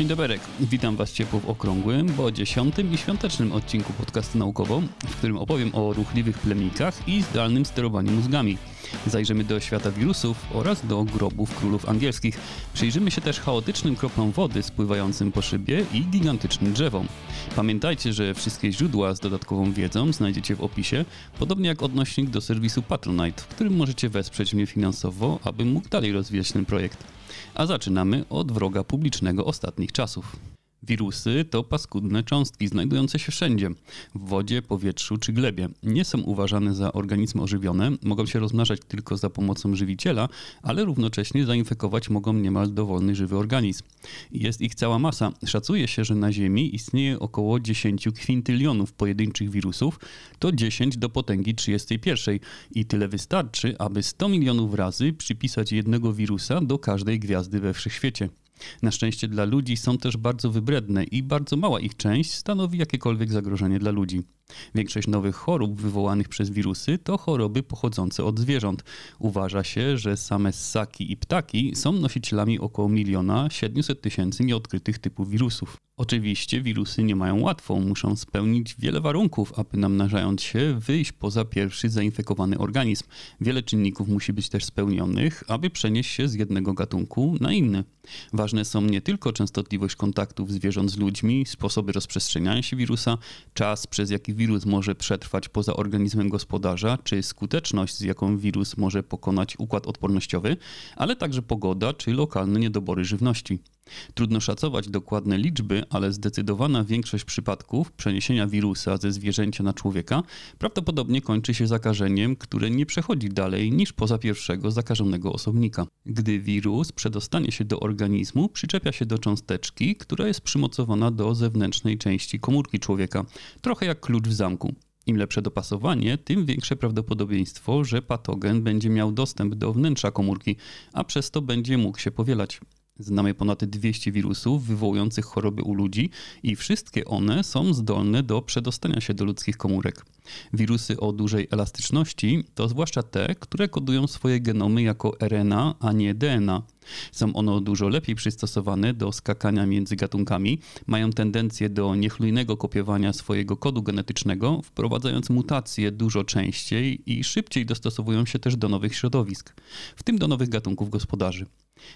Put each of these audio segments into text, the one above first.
Dzień dobry, witam Was ciepło w okrągłym, bo dziesiątym i świątecznym odcinku podcastu naukowo, w którym opowiem o ruchliwych plemnikach i zdalnym sterowaniu mózgami. Zajrzymy do świata wirusów oraz do grobów królów angielskich. Przyjrzymy się też chaotycznym kroplom wody spływającym po szybie i gigantycznym drzewom. Pamiętajcie, że wszystkie źródła z dodatkową wiedzą znajdziecie w opisie, podobnie jak odnośnik do serwisu Patronite, w którym możecie wesprzeć mnie finansowo, abym mógł dalej rozwijać ten projekt. A zaczynamy od wroga publicznego ostatnich czasów. Wirusy to paskudne cząstki znajdujące się wszędzie w wodzie, powietrzu czy glebie. Nie są uważane za organizmy ożywione, mogą się rozmnażać tylko za pomocą żywiciela, ale równocześnie zainfekować mogą niemal dowolny żywy organizm. Jest ich cała masa. Szacuje się, że na Ziemi istnieje około 10 kwintylionów pojedynczych wirusów, to 10 do potęgi 31 i tyle wystarczy, aby 100 milionów razy przypisać jednego wirusa do każdej gwiazdy we wszechświecie. Na szczęście dla ludzi są też bardzo wybredne i bardzo mała ich część stanowi jakiekolwiek zagrożenie dla ludzi. Większość nowych chorób wywołanych przez wirusy to choroby pochodzące od zwierząt. Uważa się, że same ssaki i ptaki są nosicielami około miliona 700 tysięcy nieodkrytych typów wirusów. Oczywiście wirusy nie mają łatwo, muszą spełnić wiele warunków, aby namnażając się wyjść poza pierwszy zainfekowany organizm. Wiele czynników musi być też spełnionych, aby przenieść się z jednego gatunku na inny. Ważne są nie tylko częstotliwość kontaktów zwierząt z ludźmi, sposoby rozprzestrzeniania się wirusa, czas przez jaki wirus może przetrwać poza organizmem gospodarza, czy skuteczność, z jaką wirus może pokonać układ odpornościowy, ale także pogoda czy lokalne niedobory żywności. Trudno szacować dokładne liczby, ale zdecydowana większość przypadków przeniesienia wirusa ze zwierzęcia na człowieka prawdopodobnie kończy się zakażeniem, które nie przechodzi dalej niż poza pierwszego zakażonego osobnika. Gdy wirus przedostanie się do organizmu, przyczepia się do cząsteczki, która jest przymocowana do zewnętrznej części komórki człowieka, trochę jak klucz w zamku. Im lepsze dopasowanie, tym większe prawdopodobieństwo, że patogen będzie miał dostęp do wnętrza komórki, a przez to będzie mógł się powielać. Znamy ponad 200 wirusów wywołujących choroby u ludzi i wszystkie one są zdolne do przedostania się do ludzkich komórek. Wirusy o dużej elastyczności to zwłaszcza te, które kodują swoje genomy jako RNA, a nie DNA. Są one dużo lepiej przystosowane do skakania między gatunkami, mają tendencję do niechlujnego kopiowania swojego kodu genetycznego, wprowadzając mutacje dużo częściej i szybciej dostosowują się też do nowych środowisk, w tym do nowych gatunków gospodarzy.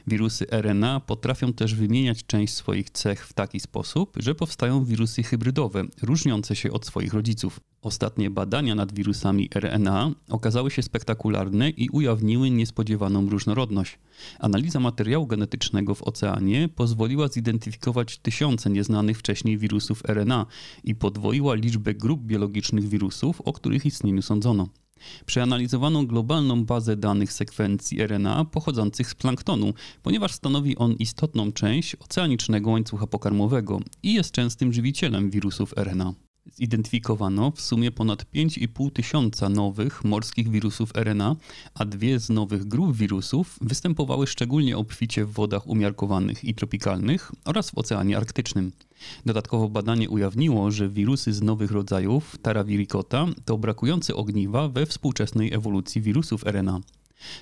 Wirusy RNA potrafią też wymieniać część swoich cech w taki sposób, że powstają wirusy hybrydowe, różniące się od swoich rodziców. Ostatnie badania nad wirusami RNA okazały się spektakularne i ujawniły niespodziewaną różnorodność. Analiza materiału genetycznego w oceanie pozwoliła zidentyfikować tysiące nieznanych wcześniej wirusów RNA i podwoiła liczbę grup biologicznych wirusów, o których istnieniu sądzono. Przeanalizowano globalną bazę danych sekwencji RNA pochodzących z planktonu, ponieważ stanowi on istotną część oceanicznego łańcucha pokarmowego i jest częstym żywicielem wirusów RNA. Zidentyfikowano w sumie ponad 5,5 tysiąca nowych morskich wirusów RNA, a dwie z nowych grup wirusów występowały szczególnie obficie w wodach umiarkowanych i tropikalnych oraz w Oceanie Arktycznym. Dodatkowo badanie ujawniło, że wirusy z nowych rodzajów Taraviricota to brakujące ogniwa we współczesnej ewolucji wirusów RNA.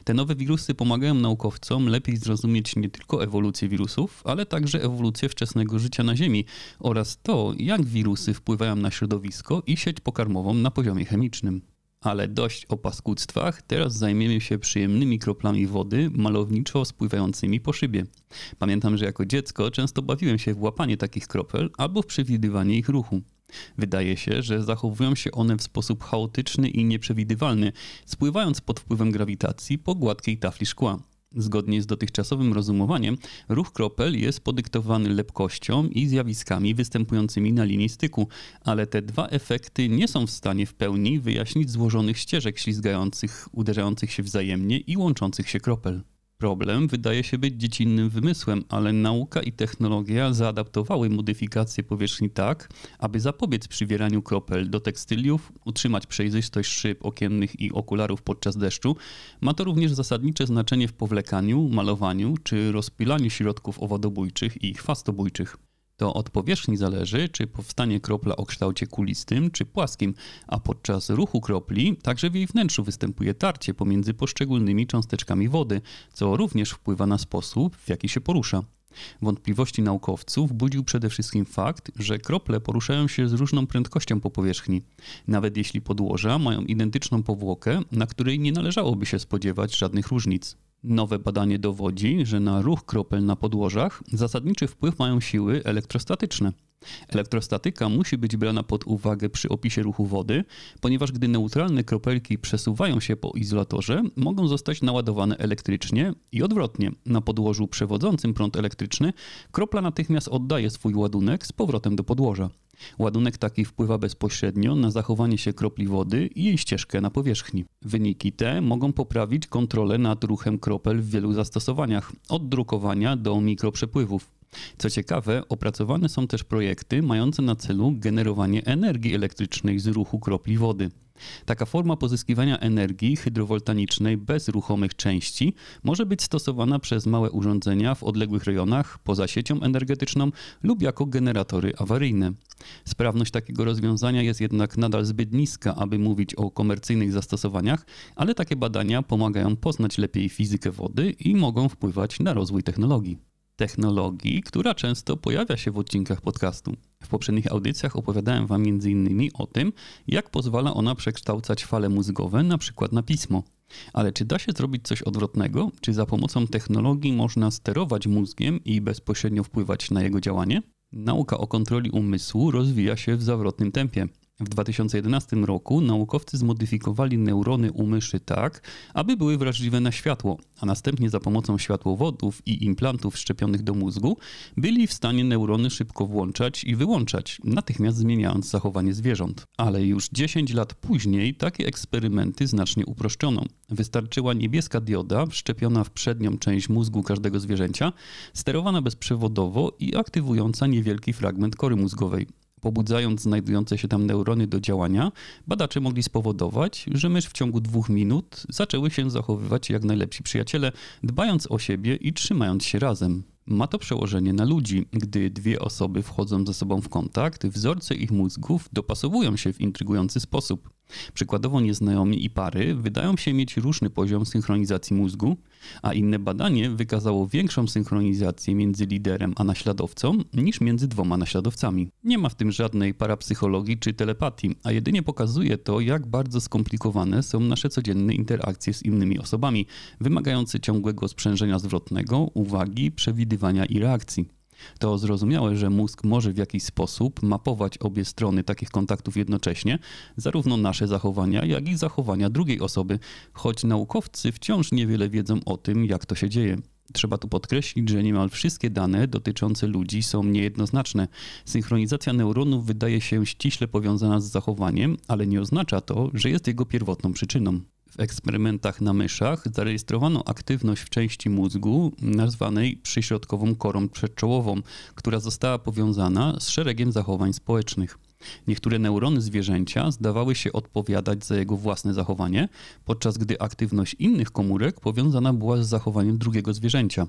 Te nowe wirusy pomagają naukowcom lepiej zrozumieć nie tylko ewolucję wirusów, ale także ewolucję wczesnego życia na Ziemi oraz to, jak wirusy wpływają na środowisko i sieć pokarmową na poziomie chemicznym. Ale dość o paskudztwach, teraz zajmiemy się przyjemnymi kroplami wody malowniczo spływającymi po szybie. Pamiętam, że jako dziecko często bawiłem się w łapanie takich kropel albo w przewidywanie ich ruchu. Wydaje się, że zachowują się one w sposób chaotyczny i nieprzewidywalny, spływając pod wpływem grawitacji po gładkiej tafli szkła. Zgodnie z dotychczasowym rozumowaniem, ruch kropel jest podyktowany lepkością i zjawiskami występującymi na linii styku, ale te dwa efekty nie są w stanie w pełni wyjaśnić złożonych ścieżek ślizgających, uderzających się wzajemnie i łączących się kropel. Problem wydaje się być dziecinnym wymysłem, ale nauka i technologia zaadaptowały modyfikację powierzchni tak, aby zapobiec przywieraniu kropel do tekstyliów, utrzymać przejrzystość szyb okiennych i okularów podczas deszczu. Ma to również zasadnicze znaczenie w powlekaniu, malowaniu czy rozpilaniu środków owadobójczych i chwastobójczych. To od powierzchni zależy, czy powstanie kropla o kształcie kulistym czy płaskim, a podczas ruchu kropli także w jej wnętrzu występuje tarcie pomiędzy poszczególnymi cząsteczkami wody, co również wpływa na sposób, w jaki się porusza. Wątpliwości naukowców budził przede wszystkim fakt, że krople poruszają się z różną prędkością po powierzchni, nawet jeśli podłoża mają identyczną powłokę, na której nie należałoby się spodziewać żadnych różnic. Nowe badanie dowodzi, że na ruch kropel na podłożach zasadniczy wpływ mają siły elektrostatyczne. Elektrostatyka musi być brana pod uwagę przy opisie ruchu wody, ponieważ gdy neutralne kropelki przesuwają się po izolatorze, mogą zostać naładowane elektrycznie i odwrotnie. Na podłożu przewodzącym prąd elektryczny kropla natychmiast oddaje swój ładunek z powrotem do podłoża. Ładunek taki wpływa bezpośrednio na zachowanie się kropli wody i jej ścieżkę na powierzchni. Wyniki te mogą poprawić kontrolę nad ruchem kropel w wielu zastosowaniach, od drukowania do mikroprzepływów. Co ciekawe, opracowane są też projekty mające na celu generowanie energii elektrycznej z ruchu kropli wody. Taka forma pozyskiwania energii hydrowoltanicznej bez ruchomych części może być stosowana przez małe urządzenia w odległych rejonach poza siecią energetyczną lub jako generatory awaryjne. Sprawność takiego rozwiązania jest jednak nadal zbyt niska, aby mówić o komercyjnych zastosowaniach, ale takie badania pomagają poznać lepiej fizykę wody i mogą wpływać na rozwój technologii technologii, która często pojawia się w odcinkach podcastu. W poprzednich audycjach opowiadałem Wam m.in. o tym, jak pozwala ona przekształcać fale mózgowe na przykład na pismo. Ale czy da się zrobić coś odwrotnego? Czy za pomocą technologii można sterować mózgiem i bezpośrednio wpływać na jego działanie? Nauka o kontroli umysłu rozwija się w zawrotnym tempie. W 2011 roku naukowcy zmodyfikowali neurony u myszy tak, aby były wrażliwe na światło, a następnie za pomocą światłowodów i implantów szczepionych do mózgu byli w stanie neurony szybko włączać i wyłączać, natychmiast zmieniając zachowanie zwierząt. Ale już 10 lat później takie eksperymenty znacznie uproszczono. Wystarczyła niebieska dioda wszczepiona w przednią część mózgu każdego zwierzęcia, sterowana bezprzewodowo i aktywująca niewielki fragment kory mózgowej. Pobudzając znajdujące się tam neurony do działania, badacze mogli spowodować, że mysz w ciągu dwóch minut zaczęły się zachowywać jak najlepsi przyjaciele, dbając o siebie i trzymając się razem. Ma to przełożenie na ludzi. Gdy dwie osoby wchodzą ze sobą w kontakt, wzorce ich mózgów dopasowują się w intrygujący sposób. Przykładowo nieznajomi i pary wydają się mieć różny poziom synchronizacji mózgu, a inne badanie wykazało większą synchronizację między liderem a naśladowcą niż między dwoma naśladowcami. Nie ma w tym żadnej parapsychologii czy telepatii, a jedynie pokazuje to, jak bardzo skomplikowane są nasze codzienne interakcje z innymi osobami, wymagające ciągłego sprzężenia zwrotnego, uwagi, przewidywania i reakcji. To zrozumiałe, że mózg może w jakiś sposób mapować obie strony takich kontaktów jednocześnie, zarówno nasze zachowania, jak i zachowania drugiej osoby, choć naukowcy wciąż niewiele wiedzą o tym, jak to się dzieje. Trzeba tu podkreślić, że niemal wszystkie dane dotyczące ludzi są niejednoznaczne. Synchronizacja neuronów wydaje się ściśle powiązana z zachowaniem, ale nie oznacza to, że jest jego pierwotną przyczyną. W eksperymentach na myszach zarejestrowano aktywność w części mózgu nazwanej przyśrodkową korą przedczołową, która została powiązana z szeregiem zachowań społecznych. Niektóre neurony zwierzęcia zdawały się odpowiadać za jego własne zachowanie, podczas gdy aktywność innych komórek powiązana była z zachowaniem drugiego zwierzęcia.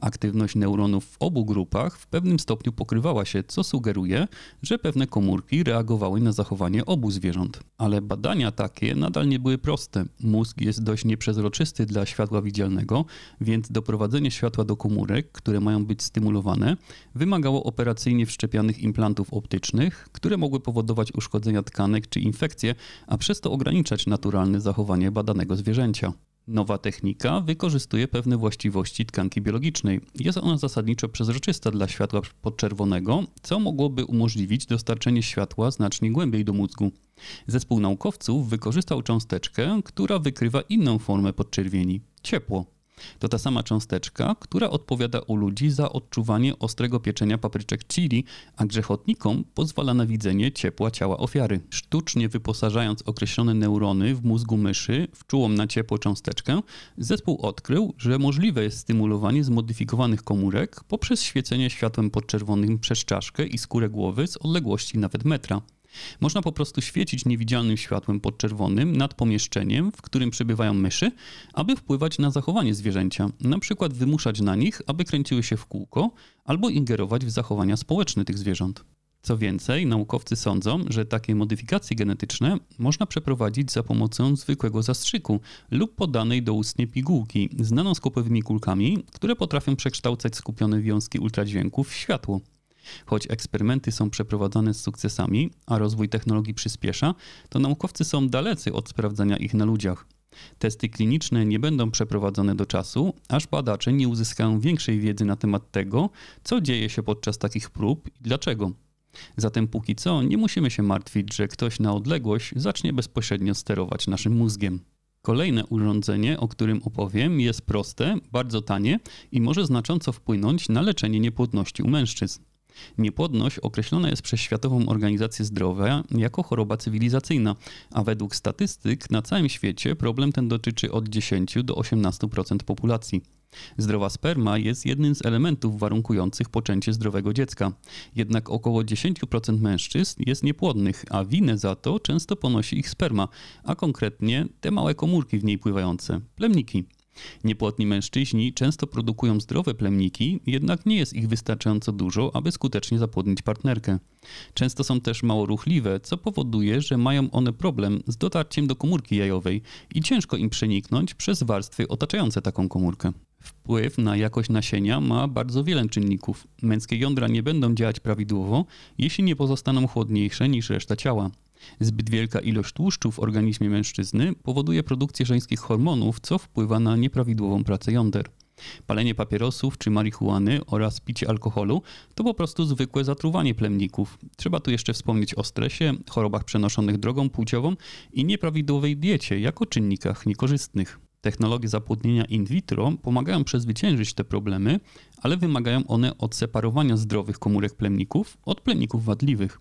Aktywność neuronów w obu grupach w pewnym stopniu pokrywała się, co sugeruje, że pewne komórki reagowały na zachowanie obu zwierząt. Ale badania takie nadal nie były proste. Mózg jest dość nieprzezroczysty dla światła widzialnego, więc doprowadzenie światła do komórek, które mają być stymulowane, wymagało operacyjnie wszczepianych implantów optycznych, które mogły powodować uszkodzenia tkanek czy infekcje, a przez to ograniczać naturalne zachowanie badanego zwierzęcia. Nowa technika wykorzystuje pewne właściwości tkanki biologicznej. Jest ona zasadniczo przezroczysta dla światła podczerwonego, co mogłoby umożliwić dostarczenie światła znacznie głębiej do mózgu. Zespół naukowców wykorzystał cząsteczkę, która wykrywa inną formę podczerwieni ciepło. To ta sama cząsteczka, która odpowiada u ludzi za odczuwanie ostrego pieczenia papryczek chili, a grzechotnikom pozwala na widzenie ciepła ciała ofiary. Sztucznie wyposażając określone neurony w mózgu myszy w czułą na ciepło cząsteczkę, zespół odkrył, że możliwe jest stymulowanie zmodyfikowanych komórek poprzez świecenie światłem podczerwonym przez czaszkę i skórę głowy z odległości nawet metra. Można po prostu świecić niewidzialnym światłem podczerwonym nad pomieszczeniem, w którym przebywają myszy, aby wpływać na zachowanie zwierzęcia, na przykład wymuszać na nich, aby kręciły się w kółko, albo ingerować w zachowania społeczne tych zwierząt. Co więcej, naukowcy sądzą, że takie modyfikacje genetyczne można przeprowadzić za pomocą zwykłego zastrzyku lub podanej doustnie pigułki z nanoskopowymi kulkami, które potrafią przekształcać skupione wiązki ultradźwięków w światło. Choć eksperymenty są przeprowadzane z sukcesami, a rozwój technologii przyspiesza, to naukowcy są dalecy od sprawdzania ich na ludziach. Testy kliniczne nie będą przeprowadzone do czasu, aż badacze nie uzyskają większej wiedzy na temat tego, co dzieje się podczas takich prób i dlaczego. Zatem póki co nie musimy się martwić, że ktoś na odległość zacznie bezpośrednio sterować naszym mózgiem. Kolejne urządzenie, o którym opowiem, jest proste, bardzo tanie i może znacząco wpłynąć na leczenie niepłodności u mężczyzn. Niepłodność określona jest przez Światową Organizację Zdrowia jako choroba cywilizacyjna, a według statystyk na całym świecie problem ten dotyczy od 10 do 18% populacji. Zdrowa sperma jest jednym z elementów warunkujących poczęcie zdrowego dziecka. Jednak około 10% mężczyzn jest niepłodnych, a winę za to często ponosi ich sperma, a konkretnie te małe komórki w niej pływające plemniki. Niepłodni mężczyźni często produkują zdrowe plemniki, jednak nie jest ich wystarczająco dużo, aby skutecznie zapłodnić partnerkę. Często są też mało ruchliwe, co powoduje, że mają one problem z dotarciem do komórki jajowej i ciężko im przeniknąć przez warstwy otaczające taką komórkę. Wpływ na jakość nasienia ma bardzo wiele czynników. Męskie jądra nie będą działać prawidłowo, jeśli nie pozostaną chłodniejsze niż reszta ciała. Zbyt wielka ilość tłuszczu w organizmie mężczyzny powoduje produkcję żeńskich hormonów, co wpływa na nieprawidłową pracę jąder. Palenie papierosów czy marihuany oraz picie alkoholu to po prostu zwykłe zatruwanie plemników. Trzeba tu jeszcze wspomnieć o stresie, chorobach przenoszonych drogą płciową i nieprawidłowej diecie jako czynnikach niekorzystnych. Technologie zapłodnienia in vitro pomagają przezwyciężyć te problemy, ale wymagają one odseparowania zdrowych komórek plemników od plemników wadliwych.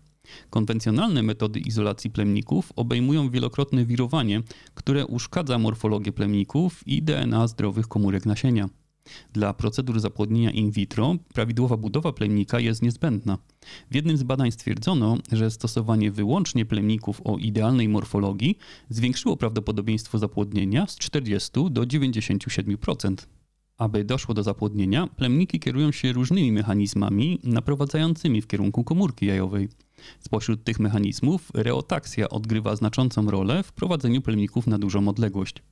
Konwencjonalne metody izolacji plemników obejmują wielokrotne wirowanie, które uszkadza morfologię plemników i DNA zdrowych komórek nasienia. Dla procedur zapłodnienia in vitro prawidłowa budowa plemnika jest niezbędna. W jednym z badań stwierdzono, że stosowanie wyłącznie plemników o idealnej morfologii zwiększyło prawdopodobieństwo zapłodnienia z 40 do 97%. Aby doszło do zapłodnienia, plemniki kierują się różnymi mechanizmami naprowadzającymi w kierunku komórki jajowej. Spośród tych mechanizmów reotaksja odgrywa znaczącą rolę w prowadzeniu plemników na dużą odległość.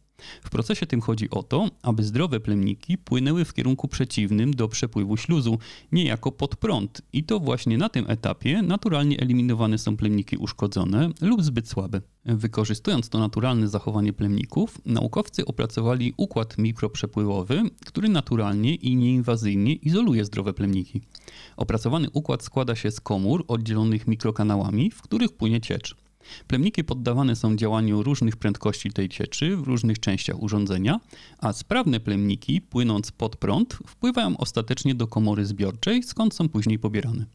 W procesie tym chodzi o to, aby zdrowe plemniki płynęły w kierunku przeciwnym do przepływu śluzu, niejako pod prąd. I to właśnie na tym etapie naturalnie eliminowane są plemniki uszkodzone lub zbyt słabe. Wykorzystując to naturalne zachowanie plemników, naukowcy opracowali układ mikroprzepływowy, który naturalnie i nieinwazyjnie izoluje zdrowe plemniki. Opracowany układ składa się z komór oddzielonych mikrokanałami, w których płynie ciecz. Plemniki poddawane są działaniu różnych prędkości tej cieczy w różnych częściach urządzenia, a sprawne plemniki, płynąc pod prąd, wpływają ostatecznie do komory zbiorczej, skąd są później pobierane.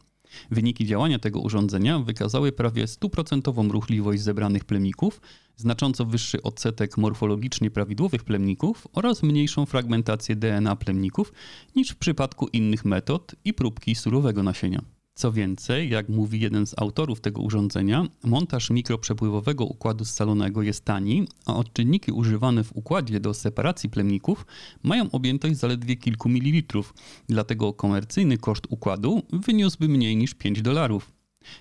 Wyniki działania tego urządzenia wykazały prawie stuprocentową ruchliwość zebranych plemników, znacząco wyższy odsetek morfologicznie prawidłowych plemników oraz mniejszą fragmentację DNA plemników niż w przypadku innych metod i próbki surowego nasienia. Co więcej, jak mówi jeden z autorów tego urządzenia, montaż mikroprzepływowego układu scalonego jest tani, a odczynniki używane w układzie do separacji plemników mają objętość zaledwie kilku mililitrów, dlatego komercyjny koszt układu wyniósłby mniej niż 5 dolarów.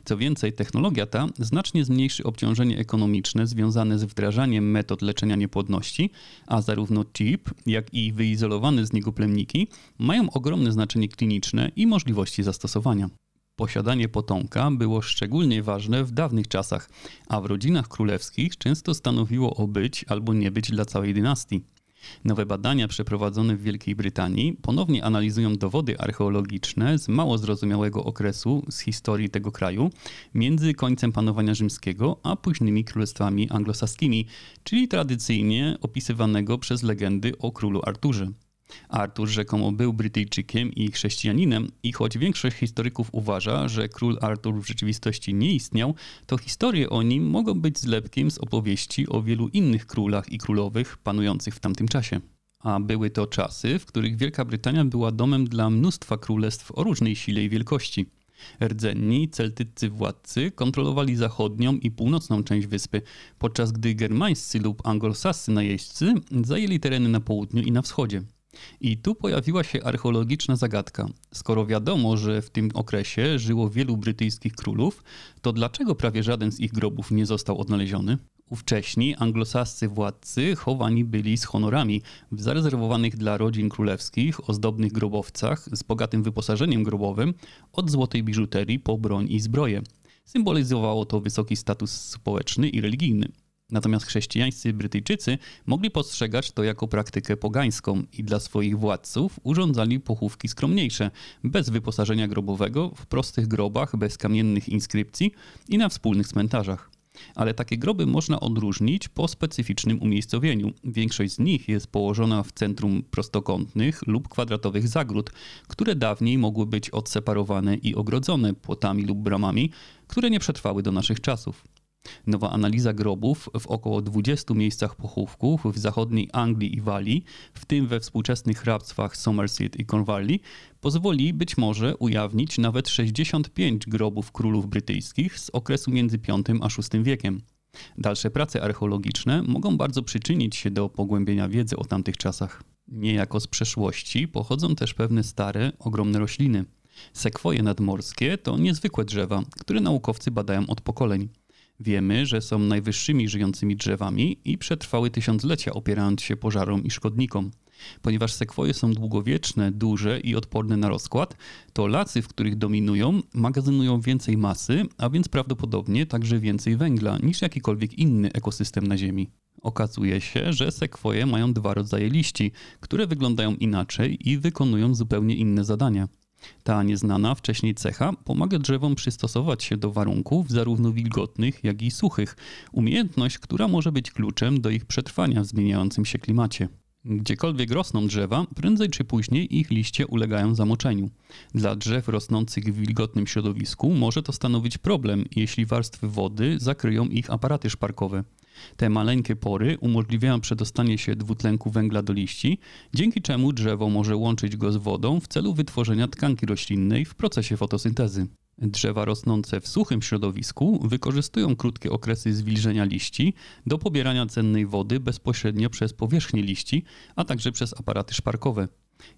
Co więcej, technologia ta znacznie zmniejszy obciążenie ekonomiczne związane z wdrażaniem metod leczenia niepłodności, a zarówno chip, jak i wyizolowane z niego plemniki mają ogromne znaczenie kliniczne i możliwości zastosowania. Posiadanie potomka było szczególnie ważne w dawnych czasach, a w rodzinach królewskich często stanowiło o być albo nie być dla całej dynastii. Nowe badania przeprowadzone w Wielkiej Brytanii ponownie analizują dowody archeologiczne z mało zrozumiałego okresu z historii tego kraju między końcem panowania rzymskiego a późnymi królestwami anglosaskimi, czyli tradycyjnie opisywanego przez legendy o królu Arturze. Artur rzekomo był Brytyjczykiem i chrześcijaninem i choć większość historyków uważa, że król Artur w rzeczywistości nie istniał, to historie o nim mogą być zlepkiem z opowieści o wielu innych królach i królowych panujących w tamtym czasie. A były to czasy, w których Wielka Brytania była domem dla mnóstwa królestw o różnej sile i wielkości. Rdzenni, celtyccy władcy kontrolowali zachodnią i północną część wyspy, podczas gdy germańscy lub anglosascy najeźdźcy zajęli tereny na południu i na wschodzie. I tu pojawiła się archeologiczna zagadka. Skoro wiadomo, że w tym okresie żyło wielu brytyjskich królów, to dlaczego prawie żaden z ich grobów nie został odnaleziony? Ówcześni anglosascy władcy chowani byli z honorami w zarezerwowanych dla rodzin królewskich ozdobnych grobowcach z bogatym wyposażeniem grobowym, od złotej biżuterii po broń i zbroję. Symbolizowało to wysoki status społeczny i religijny. Natomiast chrześcijańscy Brytyjczycy mogli postrzegać to jako praktykę pogańską i dla swoich władców urządzali pochówki skromniejsze, bez wyposażenia grobowego, w prostych grobach, bez kamiennych inskrypcji i na wspólnych cmentarzach. Ale takie groby można odróżnić po specyficznym umiejscowieniu. Większość z nich jest położona w centrum prostokątnych lub kwadratowych zagród, które dawniej mogły być odseparowane i ogrodzone płotami lub bramami, które nie przetrwały do naszych czasów. Nowa analiza grobów w około 20 miejscach pochówków w zachodniej Anglii i Walii, w tym we współczesnych hrabstwach Somerset i Cornwalli, pozwoli być może ujawnić nawet 65 grobów królów brytyjskich z okresu między V a VI wiekiem. Dalsze prace archeologiczne mogą bardzo przyczynić się do pogłębienia wiedzy o tamtych czasach. Niejako z przeszłości pochodzą też pewne stare, ogromne rośliny. Sekwoje nadmorskie to niezwykłe drzewa, które naukowcy badają od pokoleń. Wiemy, że są najwyższymi żyjącymi drzewami i przetrwały tysiąclecia opierając się pożarom i szkodnikom. Ponieważ sekwoje są długowieczne, duże i odporne na rozkład, to lasy, w których dominują, magazynują więcej masy, a więc prawdopodobnie także więcej węgla niż jakikolwiek inny ekosystem na Ziemi. Okazuje się, że sekwoje mają dwa rodzaje liści, które wyglądają inaczej i wykonują zupełnie inne zadania. Ta nieznana wcześniej cecha pomaga drzewom przystosować się do warunków zarówno wilgotnych, jak i suchych, umiejętność, która może być kluczem do ich przetrwania w zmieniającym się klimacie. Gdziekolwiek rosną drzewa, prędzej czy później ich liście ulegają zamoczeniu. Dla drzew rosnących w wilgotnym środowisku może to stanowić problem, jeśli warstwy wody zakryją ich aparaty szparkowe. Te maleńkie pory umożliwiają przedostanie się dwutlenku węgla do liści, dzięki czemu drzewo może łączyć go z wodą w celu wytworzenia tkanki roślinnej w procesie fotosyntezy. Drzewa rosnące w suchym środowisku wykorzystują krótkie okresy zwilżenia liści do pobierania cennej wody bezpośrednio przez powierzchnię liści, a także przez aparaty szparkowe.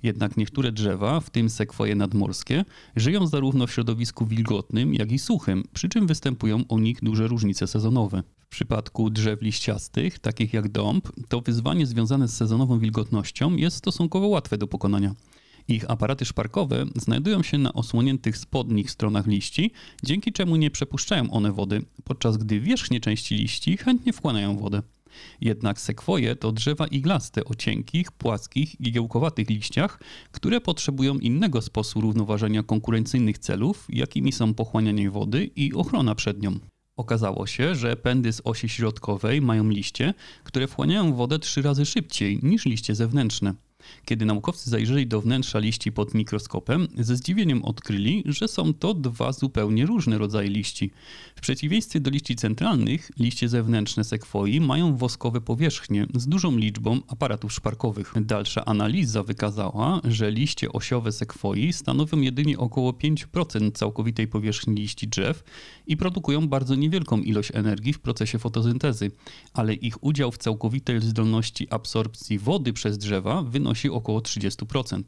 Jednak niektóre drzewa, w tym sekwoje nadmorskie, żyją zarówno w środowisku wilgotnym, jak i suchym, przy czym występują u nich duże różnice sezonowe. W przypadku drzew liściastych, takich jak dąb, to wyzwanie związane z sezonową wilgotnością jest stosunkowo łatwe do pokonania. Ich aparaty szparkowe znajdują się na osłoniętych spodnich stronach liści, dzięki czemu nie przepuszczają one wody, podczas gdy wierzchnie części liści chętnie wchłaniają wodę. Jednak sekwoje to drzewa iglaste o cienkich, płaskich i giełkowatych liściach, które potrzebują innego sposobu równoważenia konkurencyjnych celów, jakimi są pochłanianie wody i ochrona przed nią. Okazało się, że pędy z osi środkowej mają liście, które wchłaniają wodę trzy razy szybciej niż liście zewnętrzne. Kiedy naukowcy zajrzeli do wnętrza liści pod mikroskopem, ze zdziwieniem odkryli, że są to dwa zupełnie różne rodzaje liści. W przeciwieństwie do liści centralnych, liście zewnętrzne sekwoi mają woskowe powierzchnie z dużą liczbą aparatów szparkowych. Dalsza analiza wykazała, że liście osiowe sekwoi stanowią jedynie około 5% całkowitej powierzchni liści drzew i produkują bardzo niewielką ilość energii w procesie fotosyntezy, ale ich udział w całkowitej zdolności absorpcji wody przez drzewa wynosi wynosi około 30%.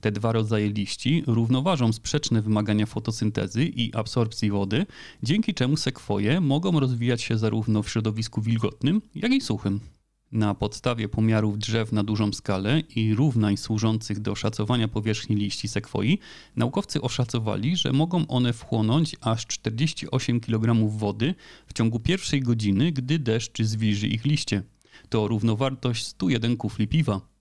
Te dwa rodzaje liści równoważą sprzeczne wymagania fotosyntez i absorpcji wody, dzięki czemu sekwoje mogą rozwijać się zarówno w środowisku wilgotnym, jak i suchym. Na podstawie pomiarów drzew na dużą skalę i równań służących do szacowania powierzchni liści sekwoi, naukowcy oszacowali, że mogą one wchłonąć aż 48 kg wody w ciągu pierwszej godziny, gdy deszcz zwilży ich liście. To równowartość 101 kufli piwa.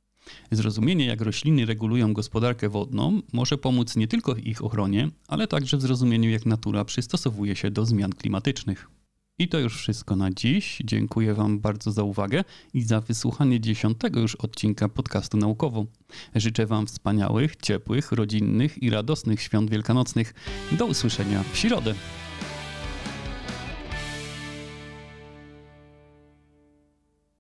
Zrozumienie, jak rośliny regulują gospodarkę wodną, może pomóc nie tylko w ich ochronie, ale także w zrozumieniu, jak natura przystosowuje się do zmian klimatycznych. I to już wszystko na dziś. Dziękuję Wam bardzo za uwagę i za wysłuchanie dziesiątego już odcinka podcastu naukowo. Życzę Wam wspaniałych, ciepłych, rodzinnych i radosnych świąt wielkanocnych. Do usłyszenia w środę.